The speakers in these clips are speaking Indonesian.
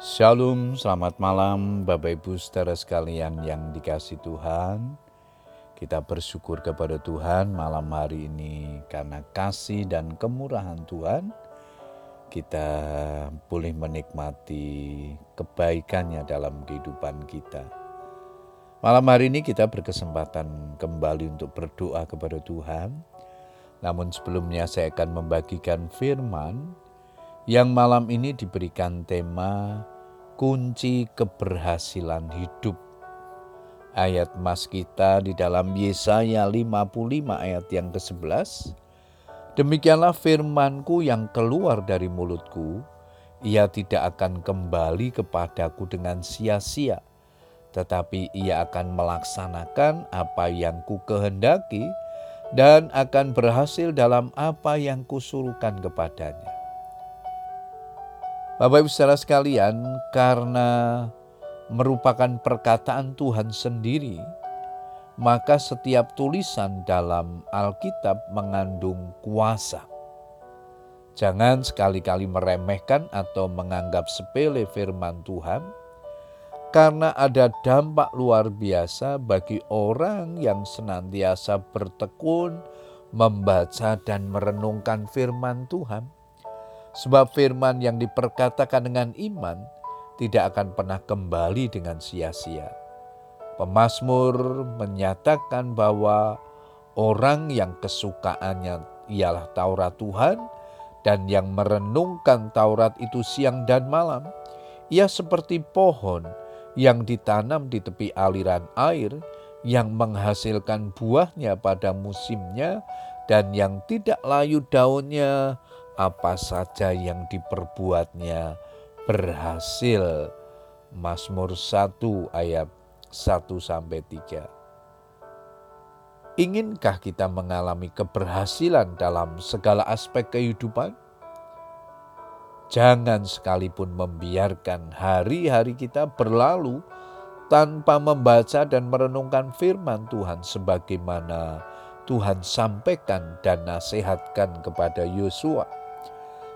Shalom, selamat malam Bapak Ibu saudara sekalian yang dikasih Tuhan. Kita bersyukur kepada Tuhan malam hari ini karena kasih dan kemurahan Tuhan. Kita boleh menikmati kebaikannya dalam kehidupan kita. Malam hari ini kita berkesempatan kembali untuk berdoa kepada Tuhan. Namun sebelumnya saya akan membagikan firman yang malam ini diberikan tema kunci keberhasilan hidup. Ayat mas kita di dalam Yesaya 55 ayat yang ke-11. Demikianlah firmanku yang keluar dari mulutku, ia tidak akan kembali kepadaku dengan sia-sia, tetapi ia akan melaksanakan apa yang ku kehendaki dan akan berhasil dalam apa yang kusuruhkan kepadanya. Bapak Ibu saudara sekalian, karena merupakan perkataan Tuhan sendiri, maka setiap tulisan dalam Alkitab mengandung kuasa. Jangan sekali-kali meremehkan atau menganggap sepele firman Tuhan, karena ada dampak luar biasa bagi orang yang senantiasa bertekun, membaca, dan merenungkan firman Tuhan Sebab firman yang diperkatakan dengan iman tidak akan pernah kembali dengan sia-sia. Pemasmur menyatakan bahwa orang yang kesukaannya ialah Taurat Tuhan dan yang merenungkan Taurat itu siang dan malam, ia seperti pohon yang ditanam di tepi aliran air yang menghasilkan buahnya pada musimnya dan yang tidak layu daunnya apa saja yang diperbuatnya berhasil. Mazmur 1 ayat 1 sampai 3. Inginkah kita mengalami keberhasilan dalam segala aspek kehidupan? Jangan sekalipun membiarkan hari-hari kita berlalu tanpa membaca dan merenungkan firman Tuhan sebagaimana Tuhan sampaikan dan nasihatkan kepada Yosua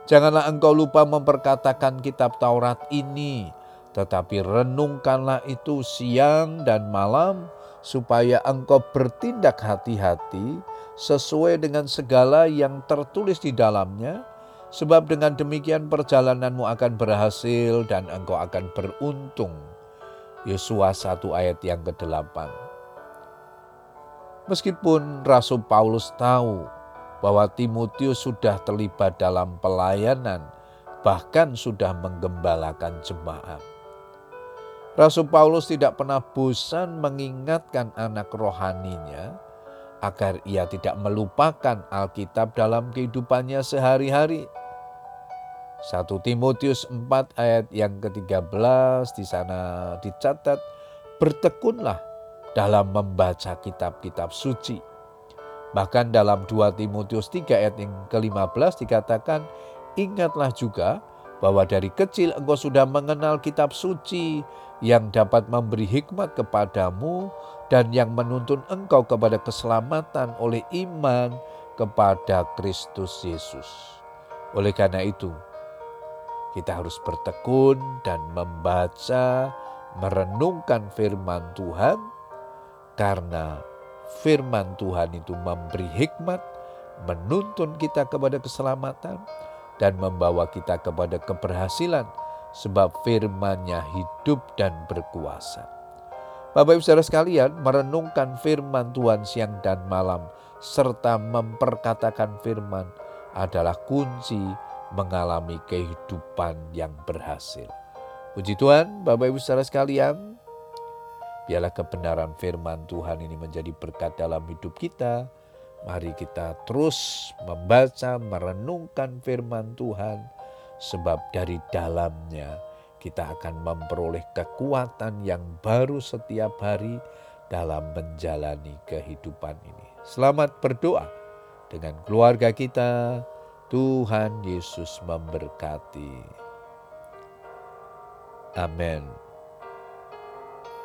Janganlah engkau lupa memperkatakan kitab Taurat ini, tetapi renungkanlah itu siang dan malam, supaya engkau bertindak hati-hati sesuai dengan segala yang tertulis di dalamnya, sebab dengan demikian perjalananmu akan berhasil dan engkau akan beruntung. Yosua 1 ayat yang ke-8 Meskipun Rasul Paulus tahu bahwa Timotius sudah terlibat dalam pelayanan, bahkan sudah menggembalakan jemaat. Rasul Paulus tidak pernah bosan mengingatkan anak rohaninya agar ia tidak melupakan Alkitab dalam kehidupannya sehari-hari. 1 Timotius 4 ayat yang ke-13 di sana dicatat, bertekunlah dalam membaca kitab-kitab suci Bahkan dalam 2 Timotius 3 ayat yang ke-15 dikatakan, Ingatlah juga bahwa dari kecil engkau sudah mengenal kitab suci yang dapat memberi hikmat kepadamu dan yang menuntun engkau kepada keselamatan oleh iman kepada Kristus Yesus. Oleh karena itu, kita harus bertekun dan membaca, merenungkan firman Tuhan karena firman Tuhan itu memberi hikmat, menuntun kita kepada keselamatan, dan membawa kita kepada keberhasilan, sebab firman-Nya hidup dan berkuasa. Bapak Ibu Saudara sekalian, merenungkan firman Tuhan siang dan malam serta memperkatakan firman adalah kunci mengalami kehidupan yang berhasil. Puji Tuhan, Bapak Ibu Saudara sekalian, Biarlah kebenaran firman Tuhan ini menjadi berkat dalam hidup kita. Mari kita terus membaca, merenungkan firman Tuhan, sebab dari dalamnya kita akan memperoleh kekuatan yang baru setiap hari dalam menjalani kehidupan ini. Selamat berdoa dengan keluarga kita. Tuhan Yesus memberkati. Amin.